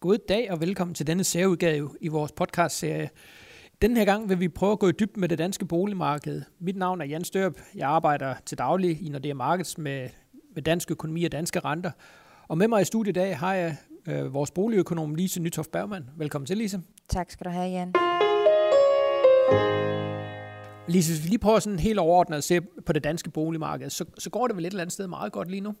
God dag og velkommen til denne særudgave i vores podcast-serie. Den her gang vil vi prøve at gå i dybden med det danske boligmarked. Mit navn er Jan Størp. Jeg arbejder til daglig i Nordea Markets med, med dansk økonomi og danske renter. Og med mig i studiet i dag har jeg øh, vores boligøkonom Lise Nytoft Bergmann. Velkommen til, Lise. Tak skal du have, Jan. Lise, hvis vi lige prøver sådan helt overordnet at se på det danske boligmarked, så, så går det vel et eller andet sted meget godt lige nu?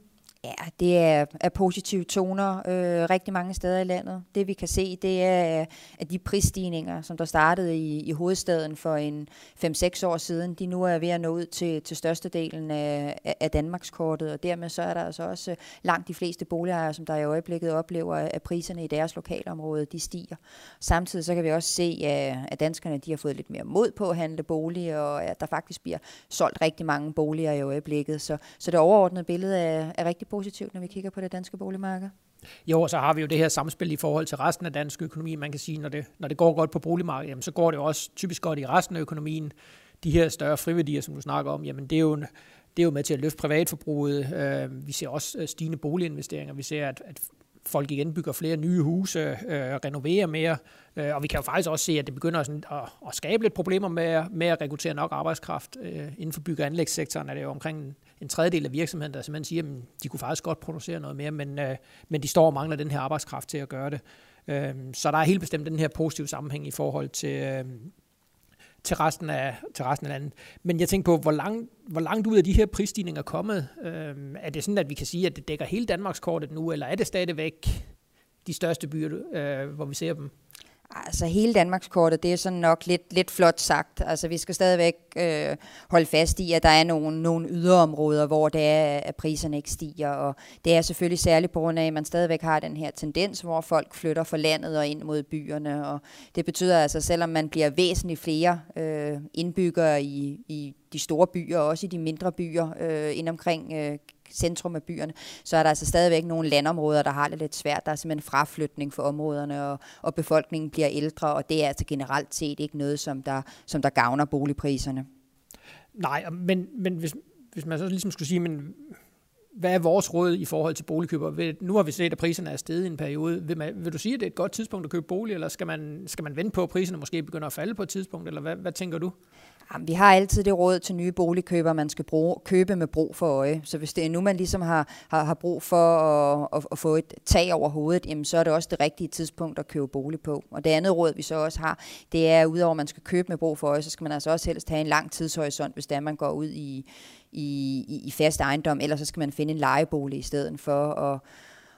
Ja, det er, er positive toner øh, rigtig mange steder i landet. Det vi kan se, det er, at de prisstigninger, som der startede i, i hovedstaden for en 5-6 år siden, de nu er ved at nå ud til, til størstedelen af, af Danmarkskortet, og dermed så er der altså også øh, langt de fleste boligejere, som der i øjeblikket oplever, at priserne i deres lokalområde, de stiger. Samtidig så kan vi også se, at danskerne de har fået lidt mere mod på at handle bolig, og at der faktisk bliver solgt rigtig mange boliger i øjeblikket. Så, så det overordnede billede er, er rigtig positivt, når vi kigger på det danske boligmarked? Jo, og så har vi jo det her samspil i forhold til resten af dansk økonomi. Man kan sige, når det, når det går godt på boligmarkedet, jamen, så går det jo også typisk godt i resten af økonomien. De her større friværdier, som du snakker om, jamen det er jo, det er jo med til at løfte privatforbruget. Øh, vi ser også øh, stigende boliginvesteringer. Vi ser, at, at folk igen bygger flere nye huse, øh, renoverer mere, øh, og vi kan jo faktisk også se, at det begynder sådan at, at skabe lidt problemer med, med at rekruttere nok arbejdskraft. Øh, inden for bygge- og anlægssektoren er det jo omkring en tredjedel af virksomheden, der simpelthen siger, at de kunne faktisk godt producere noget mere, men, øh, men de står og mangler den her arbejdskraft til at gøre det. Øh, så der er helt bestemt den her positive sammenhæng i forhold til, øh, til resten af, til resten af landet. Men jeg tænker på, hvor, lang, hvor langt ud af de her prisstigninger er kommet? Øh, er det sådan, at vi kan sige, at det dækker hele Danmarkskortet nu, eller er det stadigvæk de største byer, øh, hvor vi ser dem? Altså hele Danmarkskortet, det er sådan nok lidt, lidt flot sagt. Altså vi skal stadigvæk øh, holde fast i, at der er nogle, nogle yderområder, hvor det er, at priserne ikke stiger. Og det er selvfølgelig særligt på grund af, at man stadigvæk har den her tendens, hvor folk flytter fra landet og ind mod byerne. Og det betyder altså, selvom man bliver væsentligt flere øh, indbyggere i, i de store byer, og også i de mindre byer øh, ind omkring øh, centrum af byerne, så er der altså stadigvæk nogle landområder, der har det lidt svært. Der er simpelthen fraflytning for områderne, og, og befolkningen bliver ældre, og det er altså generelt set ikke noget, som der, som der gavner boligpriserne. Nej, men, men hvis, hvis man så ligesom skulle sige, men hvad er vores råd i forhold til boligkøber? Nu har vi set, at priserne er steget i en periode. Vil, man, vil du sige, at det er et godt tidspunkt at købe bolig, eller skal man, skal man vente på, at priserne måske begynder at falde på et tidspunkt, eller hvad, hvad tænker du? Jamen, vi har altid det råd til nye boligkøbere, man skal bruge, købe med brug for øje. Så hvis det er nu, man ligesom har, har, har brug for at, at, at få et tag over hovedet, jamen, så er det også det rigtige tidspunkt at købe bolig på. Og det andet råd, vi så også har, det er, at udover at man skal købe med brug for øje, så skal man altså også helst have en lang tidshorisont, hvis det er, man går ud i, i, i fast ejendom, ellers så skal man finde en lejebolig i stedet for at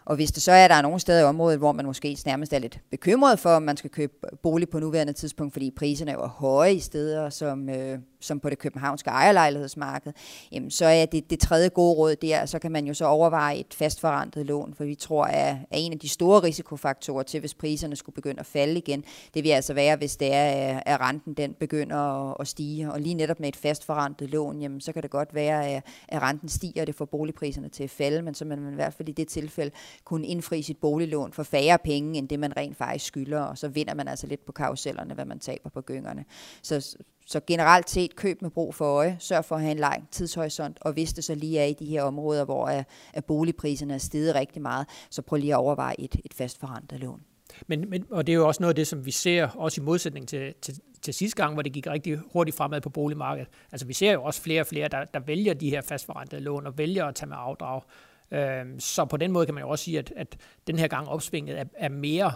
og hvis det så er, at der er nogle steder i området, hvor man måske nærmest er lidt bekymret for, om man skal købe bolig på nuværende tidspunkt, fordi priserne er jo høje i steder, som, øh, som på det københavnske ejerlejlighedsmarked, jamen, så er det det tredje gode råd der, så kan man jo så overveje et fastforrentet lån, for vi tror, at, er en af de store risikofaktorer til, hvis priserne skulle begynde at falde igen, det vil altså være, hvis det er, at renten den begynder at, at stige. Og lige netop med et fastforrentet lån, jamen, så kan det godt være, at, at renten stiger, og det får boligpriserne til at falde, men så man i hvert fald i det tilfælde kunne indfri sit boliglån for færre penge, end det man rent faktisk skylder, og så vinder man altså lidt på karusellerne, hvad man taber på gyngerne. Så så generelt set, køb med brug for øje, sørg for at have en lang tidshorisont, og hvis det så lige er i de her områder, hvor at, at boligpriserne er steget rigtig meget, så prøv lige at overveje et, et fast forrentet lån. Men, men, og det er jo også noget af det, som vi ser, også i modsætning til, til, til sidste gang, hvor det gik rigtig hurtigt fremad på boligmarkedet. Altså vi ser jo også flere og flere, der, der vælger de her fastforrentede lån og vælger at tage med afdrag. Øhm, så på den måde kan man jo også sige, at, at den her gang opsvinget er, er mere,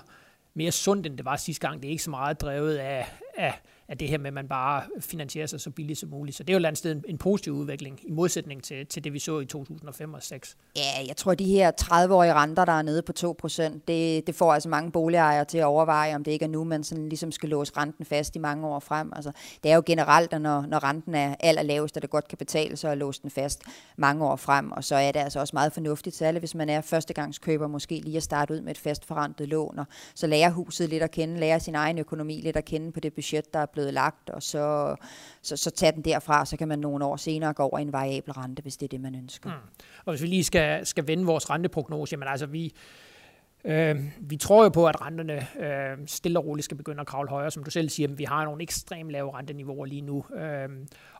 mere sundt, end det var sidste gang. Det er ikke så meget drevet af, af at det her med, at man bare finansierer sig så billigt som muligt. Så det er jo et sted en, en positiv udvikling, i modsætning til, til det, vi så i 2005 og 2006. Ja, jeg tror, de her 30-årige renter, der er nede på 2%, det, det får altså mange boligejere til at overveje, om det ikke er nu, man sådan ligesom skal låse renten fast i mange år frem. Altså, det er jo generelt, at når, når renten er allerlavest, at det godt kan betale sig at låse den fast mange år frem, og så er det altså også meget fornuftigt, særligt hvis man er førstegangskøber, måske lige at starte ud med et fastforrentet lån, og så lærer huset lidt at kende, lærer sin egen økonomi lidt at kende på det budget, der er blevet lagt, og så, så, så tage den derfra, så kan man nogle år senere gå over i en variabel rente, hvis det er det, man ønsker. Mm. Og hvis vi lige skal, skal vende vores renteprognose, jamen altså vi, Øh, vi tror jo på, at renterne øh, stille og roligt skal begynde at kravle højere. Som du selv siger, vi har nogle ekstremt lave renteniveauer lige nu. Øh,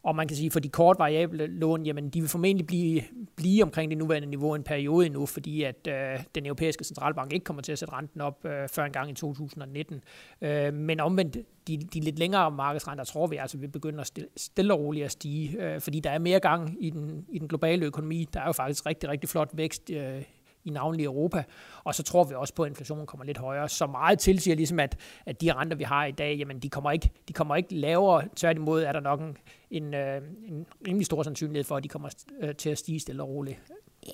og man kan sige, for de kort variable lån, jamen de vil formentlig blive, blive omkring det nuværende niveau en periode endnu, fordi at øh, den europæiske centralbank ikke kommer til at sætte renten op øh, før en gang i 2019. Øh, men omvendt, de, de lidt længere markedsrenter tror vi altså vil begynde at stille, stille og roligt at stige, øh, fordi der er mere gang i den, i den globale økonomi. Der er jo faktisk rigtig, rigtig flot vækst øh, i navnlig Europa. Og så tror vi også på, at inflationen kommer lidt højere. Så meget tilsiger ligesom, at, at de renter, vi har i dag, jamen, de kommer ikke, de kommer ikke lavere. Tværtimod er der nok en, en, øh, en rimelig stor sandsynlighed for, at de kommer øh, til at stige stille og roligt.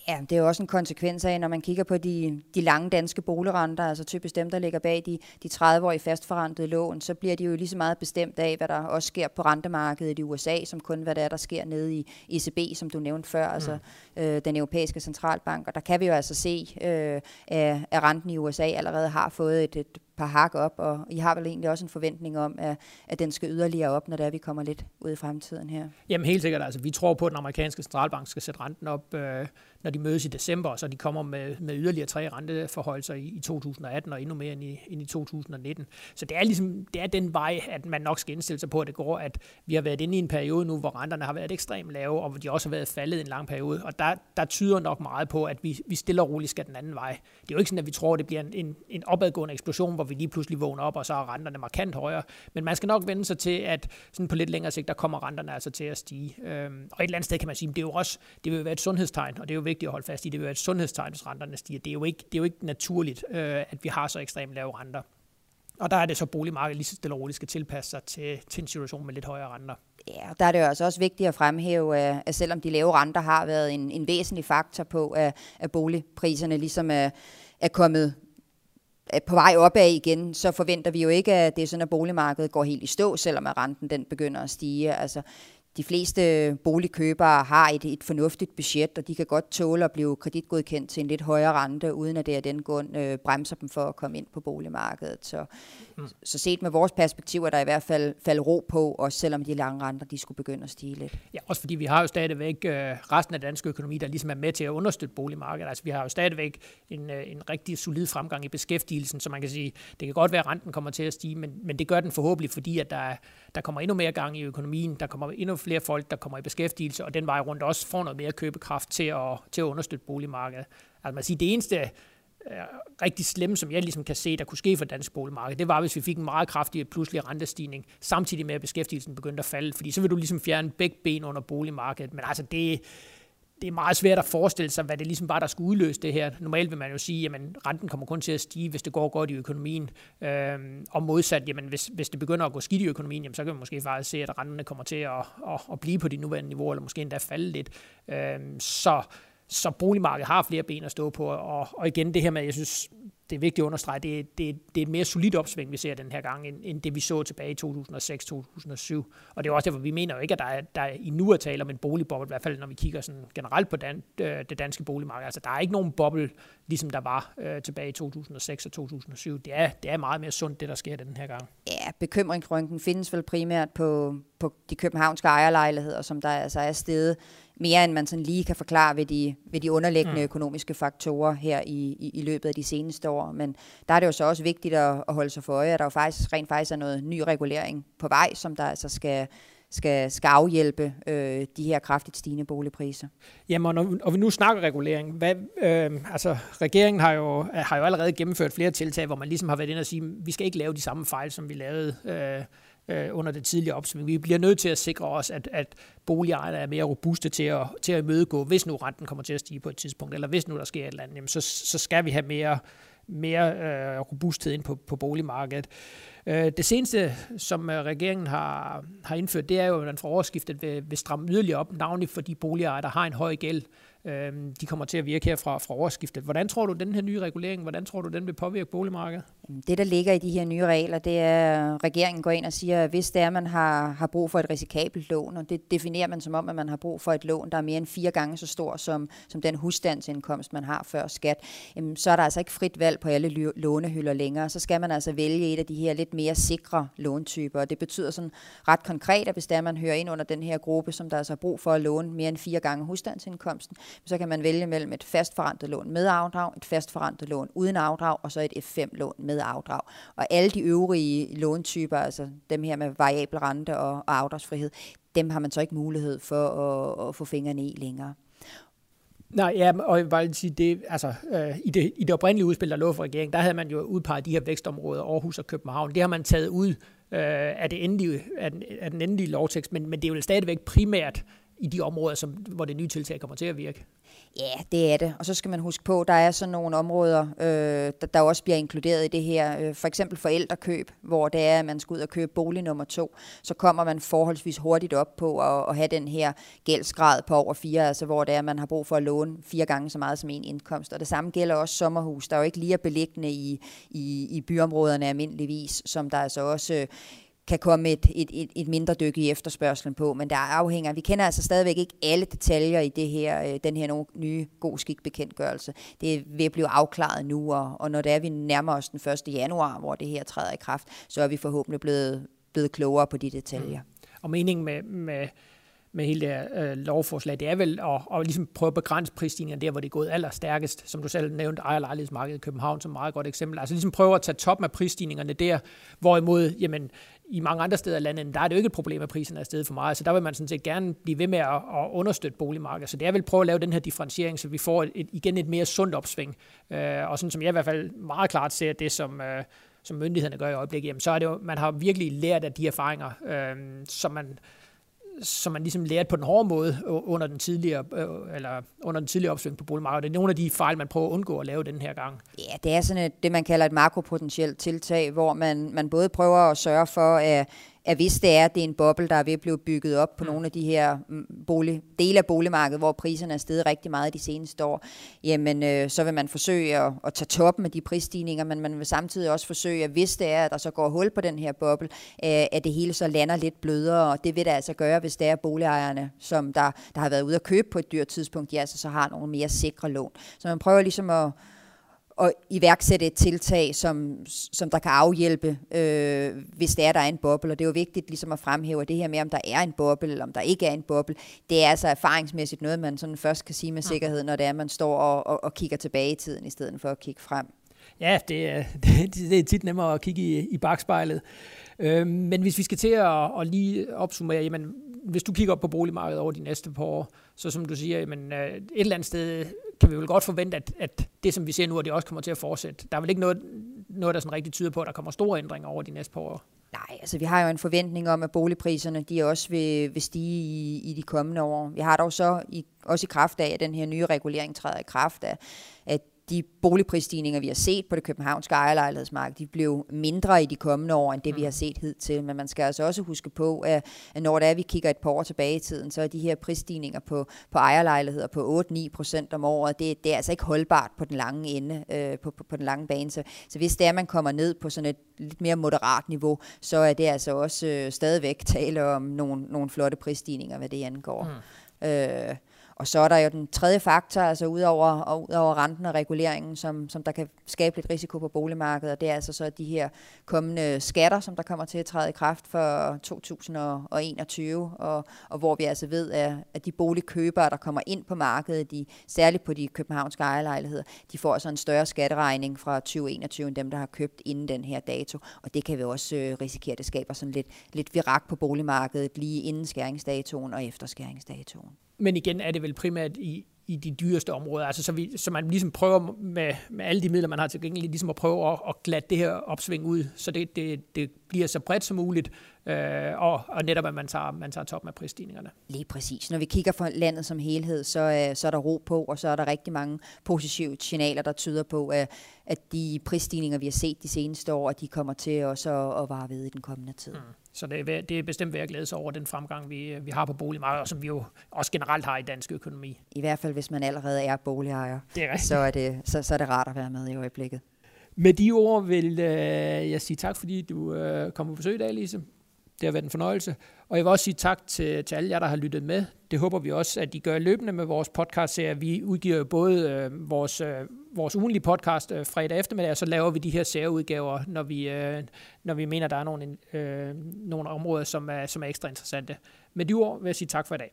Ja, det er jo også en konsekvens af, når man kigger på de, de lange danske boligrenter, altså typisk dem, der ligger bag de, de 30-årige fastforrentede lån, så bliver de jo lige så meget bestemt af, hvad der også sker på rentemarkedet i USA, som kun hvad der er, der sker nede i ECB, som du nævnte før, mm. altså øh, den europæiske centralbank. Og der kan vi jo altså se, øh, at, at renten i USA allerede har fået et, et par hak op, og I har vel egentlig også en forventning om, at, at den skal yderligere op, når det er, vi kommer lidt ud i fremtiden her? Jamen helt sikkert. Altså, vi tror på, at den amerikanske centralbank skal sætte renten op, øh, når de mødes i december, så de kommer med, med yderligere tre renteforholdelser i, i 2018 og endnu mere end i, end i 2019. Så det er ligesom det er den vej, at man nok skal indstille sig på, at det går, at vi har været inde i en periode nu, hvor renterne har været ekstremt lave, og hvor de også har været faldet en lang periode. Og der, der tyder nok meget på, at vi, vi stille og roligt skal den anden vej. Det er jo ikke sådan, at vi tror, at det bliver en, en, en opadgående eksplosion, hvor vi lige pludselig vågner op, og så er renterne markant højere. Men man skal nok vende sig til, at sådan på lidt længere sigt, der kommer renterne altså til at stige. Øhm, og et eller andet sted kan man sige, at det er jo også det vil være et sundhedstegn, og det er jo vigtigt at holde fast i, det vil være et sundhedstegn, hvis renterne stiger. Det er jo ikke, det er jo ikke naturligt, øh, at vi har så ekstremt lave renter. Og der er det så, boligmarkedet lige så stille og roligt skal tilpasse sig til, til en situation med lidt højere renter. Ja, der er det jo altså også vigtigt at fremhæve, øh, at selvom de lave renter har været en, en væsentlig faktor på, at, at boligpriserne ligesom er, er kommet på vej opad igen, så forventer vi jo ikke, at det er sådan, at boligmarkedet går helt i stå, selvom at renten den begynder at stige. Altså, de fleste boligkøbere har et, et fornuftigt budget, og de kan godt tåle at blive kreditgodkendt til en lidt højere rente, uden at det af den grund øh, bremser dem for at komme ind på boligmarkedet. Så, mm. så set med vores perspektiv er der i hvert fald fald ro på, også selvom de lange renter de skulle begynde at stige lidt. Ja, også fordi vi har jo stadigvæk øh, resten af dansk økonomi, der ligesom er med til at understøtte boligmarkedet. Altså vi har jo stadigvæk en, øh, en rigtig solid fremgang i beskæftigelsen, så man kan sige, det kan godt være, at renten kommer til at stige, men, men det gør den forhåbentlig, fordi at der, der kommer endnu mere gang i økonomien, der kommer endnu flere folk, der kommer i beskæftigelse, og den vej rundt også får noget mere købekraft til at, til at understøtte boligmarkedet. Altså man siger, det eneste rigtig slemme, som jeg ligesom kan se, der kunne ske for dansk boligmarked, det var, hvis vi fik en meget kraftig pludselig rentestigning, samtidig med at beskæftigelsen begyndte at falde, fordi så vil du ligesom fjerne begge ben under boligmarkedet. Men altså, det, det er meget svært at forestille sig, hvad det ligesom var, der skulle udløse det her. Normalt vil man jo sige, at renten kommer kun til at stige, hvis det går godt i økonomien. Øhm, og modsat, jamen, hvis, hvis det begynder at gå skidt i økonomien, jamen, så kan man måske faktisk se, at renterne kommer til at, at, at blive på de nuværende niveauer, eller måske endda falde lidt. Øhm, så så boligmarkedet har flere ben at stå på, og, og igen det her med, jeg synes, det er vigtigt at understrege, det, det, det er et mere solidt opsving, vi ser den her gang, end, end det vi så tilbage i 2006-2007. Og det er også derfor, vi mener jo ikke, at der er, der er i nu at tale om en boligboble, i hvert fald når vi kigger sådan generelt på dan, øh, det danske boligmarked. Altså der er ikke nogen boble, ligesom der var øh, tilbage i 2006 og 2007. Det er, det er meget mere sundt, det der sker den her gang. Ja, bekymringsrynken findes vel primært på, på de københavnske ejerlejligheder, som der altså er stedet mere end man sådan lige kan forklare ved de, ved de underliggende mm. økonomiske faktorer her i, i, i løbet af de seneste år. Men der er det jo så også vigtigt at, at holde sig for øje, at der jo faktisk, rent faktisk er noget ny regulering på vej, som der altså skal, skal, skal afhjælpe øh, de her kraftigt stigende boligpriser. Jamen, og, når, og vi nu snakker regulering, hvad, øh, altså regeringen har jo, har jo allerede gennemført flere tiltag, hvor man ligesom har været inde og sige, at vi skal ikke lave de samme fejl, som vi lavede øh, øh, under det tidlige opsving. Vi bliver nødt til at sikre os, at, at boligejerne er mere robuste til at, til at imødegå, hvis nu renten kommer til at stige på et tidspunkt, eller hvis nu der sker et eller andet, jamen så, så skal vi have mere, mere øh, robusthed ind på, på boligmarkedet. Øh, det seneste, som øh, regeringen har, har indført, det er jo, at man fra årsskiftet vil, vil stramme yderligere op, navnligt for de boligejere, der har en høj gæld. Øh, de kommer til at virke her fra, fra årsskiftet. Hvordan tror du, den her nye regulering, hvordan tror du, den vil påvirke boligmarkedet? Det, der ligger i de her nye regler, det er, at regeringen går ind og siger, at hvis det er, at man har, har brug for et risikabelt lån, og det definerer man som om, at man har brug for et lån, der er mere end fire gange så stor som, som den husstandsindkomst, man har før skat, så er der altså ikke frit valg på alle lånehylder længere. Så skal man altså vælge et af de her lidt mere sikre låntyper. Og det betyder sådan ret konkret, at hvis der man hører ind under den her gruppe, som der altså har brug for at låne mere end fire gange husstandsindkomsten, så kan man vælge mellem et fastforrentet lån med afdrag, et fastforrentet lån uden afdrag, og så et F5-lån med afdrag. Og alle de øvrige låntyper, altså dem her med variabel rente og, og afdragsfrihed, dem har man så ikke mulighed for at, at få fingrene i længere. Nej, ja, og jeg vil bare sige, det, altså, øh, i, det, i det oprindelige udspil, der lå for regeringen, der havde man jo udpeget de her vækstområder, Aarhus og København. Det har man taget ud øh, af, det endelige, af, den, af den endelige lovtekst, men, men det er jo stadigvæk primært i de områder, som, hvor det nye tiltag kommer til at virke. Ja, det er det. Og så skal man huske på, at der er sådan nogle områder, øh, der, der også bliver inkluderet i det her. Øh, for eksempel forældrekøb, hvor det er, at man skal ud og købe bolig nummer to. Så kommer man forholdsvis hurtigt op på at, at have den her gældsgrad på over fire, altså hvor det er, at man har brug for at låne fire gange så meget som en indkomst. Og det samme gælder også sommerhus, der er jo ikke lige beliggende i, i, i byområderne almindeligvis, som der altså også øh, kan komme et, et, et, et mindre dyk i efterspørgselen på, men der afhænger, vi kender altså stadigvæk ikke alle detaljer i det her, øh, den her nye god skikbekendtgørelse. Det vil blive afklaret nu, og, og når det er, vi nærmer os den 1. januar, hvor det her træder i kraft, så er vi forhåbentlig blevet, blevet klogere på de detaljer. Mm. Og meningen med, med med hele det her øh, lovforslag, det er vel at, at ligesom prøve at begrænse prisstigningen der, hvor det er gået allerstærkest, som du selv nævnte, ejerlejlighedsmarkedet i København som et meget godt eksempel. Altså ligesom prøve at tage toppen af prisstigningerne der, hvorimod jamen, i mange andre steder i landet, der er det jo ikke et problem, at prisen er steget for meget. Så der vil man sådan set gerne blive ved med at, at understøtte boligmarkedet. Så det er vel prøve at lave den her differentiering, så vi får et, igen et mere sundt opsving. Øh, og sådan som jeg i hvert fald meget klart ser det, som, øh, som myndighederne gør i øjeblikket, jamen, så er det jo, man har virkelig lært af de erfaringer, øh, som man som man ligesom lærte på den hårde måde under den tidligere, øh, eller under den tidligere opsving på boligmarkedet. Det er nogle af de fejl, man prøver at undgå at lave den her gang. Ja, det er sådan et, det, man kalder et makropotentielt tiltag, hvor man, man både prøver at sørge for, at at hvis det er, at det er en boble, der er ved at blive bygget op på mm. nogle af de her mm, bolig, dele af boligmarkedet, hvor priserne er steget rigtig meget de seneste år, jamen øh, så vil man forsøge at, at tage toppen af de prisstigninger, men man vil samtidig også forsøge, at hvis det er, at der så går hul på den her boble, øh, at det hele så lander lidt blødere, og det vil det altså gøre, hvis det er boligejerne, som der, der har været ude at købe på et dyrt tidspunkt, ja, så, så har nogle mere sikre lån. Så man prøver ligesom at at iværksætte et tiltag, som, som der kan afhjælpe, øh, hvis det er, der er en boble. Og det er jo vigtigt ligesom at fremhæve det her med, om der er en boble, eller om der ikke er en boble. Det er altså erfaringsmæssigt noget, man sådan først kan sige med sikkerhed, når det er, man står og, og, og kigger tilbage i tiden, i stedet for at kigge frem. Ja, det er, det, det er tit nemmere at kigge i, i bagspejlet. Øh, men hvis vi skal til at, at lige opsummere, jamen, hvis du kigger op på boligmarkedet over de næste par år, så som du siger, jamen, øh, et eller andet sted kan vi vel godt forvente, at, at det, som vi ser nu, at det også kommer til at fortsætte. Der er vel ikke noget, noget der sådan rigtig tyder på, at der kommer store ændringer over de næste par år? Nej, altså vi har jo en forventning om, at boligpriserne de også vil, vil stige i, i de kommende år. Vi har dog så i, også i kraft af, at den her nye regulering træder i kraft af, at de boligprisstigninger, vi har set på det københavnske ejerlejlighedsmarked, de blev mindre i de kommende år, end det vi mm. har set hidtil. Men man skal altså også huske på, at når det er, vi kigger et par år tilbage i tiden, så er de her prisstigninger på, på ejerlejligheder på 8-9 procent om året, det, det er altså ikke holdbart på den lange ende, øh, på, på, på den lange bane. Så, så hvis det er, at man kommer ned på sådan et lidt mere moderat niveau, så er det altså også øh, stadigvæk tale om nogle, nogle flotte prisstigninger, hvad det angår. Mm. Øh, og så er der jo den tredje faktor, altså udover, og udover renten og reguleringen, som, som der kan skabe lidt risiko på boligmarkedet, og det er altså så de her kommende skatter, som der kommer til at træde i kraft for 2021, og, og hvor vi altså ved, at, at de boligkøbere, der kommer ind på markedet, de, særligt på de københavnske ejerlejligheder, de får altså en større skatteregning fra 2021 end dem, der har købt inden den her dato, og det kan vi også øh, risikere, at det skaber sådan lidt, lidt virak på boligmarkedet lige inden skæringsdatoen og efter skæringsdatoen men igen er det vel primært i, i de dyreste områder. Altså, så, vi, så man ligesom prøver med, med alle de midler, man har tilgængeligt, ligesom at prøve at, at glatte det her opsving ud, så det, det, det bliver så bredt som muligt, øh, og, og netop at man tager, man tager toppen af prisstigningerne. Lige præcis. Når vi kigger på landet som helhed, så, øh, så er der ro på, og så er der rigtig mange positive signaler, der tyder på, at, at de prisstigninger, vi har set de seneste år, at de kommer til også at, at vare ved i den kommende tid. Mm. Så det er, det er bestemt ved at glæde sig over den fremgang, vi, vi har på boligmarkedet, og som vi jo også generelt har i dansk økonomi. I hvert fald, hvis man allerede er boligejer, det er så, er det, så, så er det rart at være med i øjeblikket. Med de ord vil øh, jeg sige tak, fordi du øh, kom på besøg i dag, Lise. Det har været en fornøjelse. Og jeg vil også sige tak til, til alle jer, der har lyttet med. Det håber vi også, at I gør løbende med vores podcast-serie. Vi udgiver jo både øh, vores, øh, vores ugenlige podcast øh, fredag eftermiddag, og så laver vi de her særudgaver, når vi, øh, når vi mener, der er nogle, øh, nogle områder, som er, som er ekstra interessante. Med de ord vil jeg sige tak for i dag.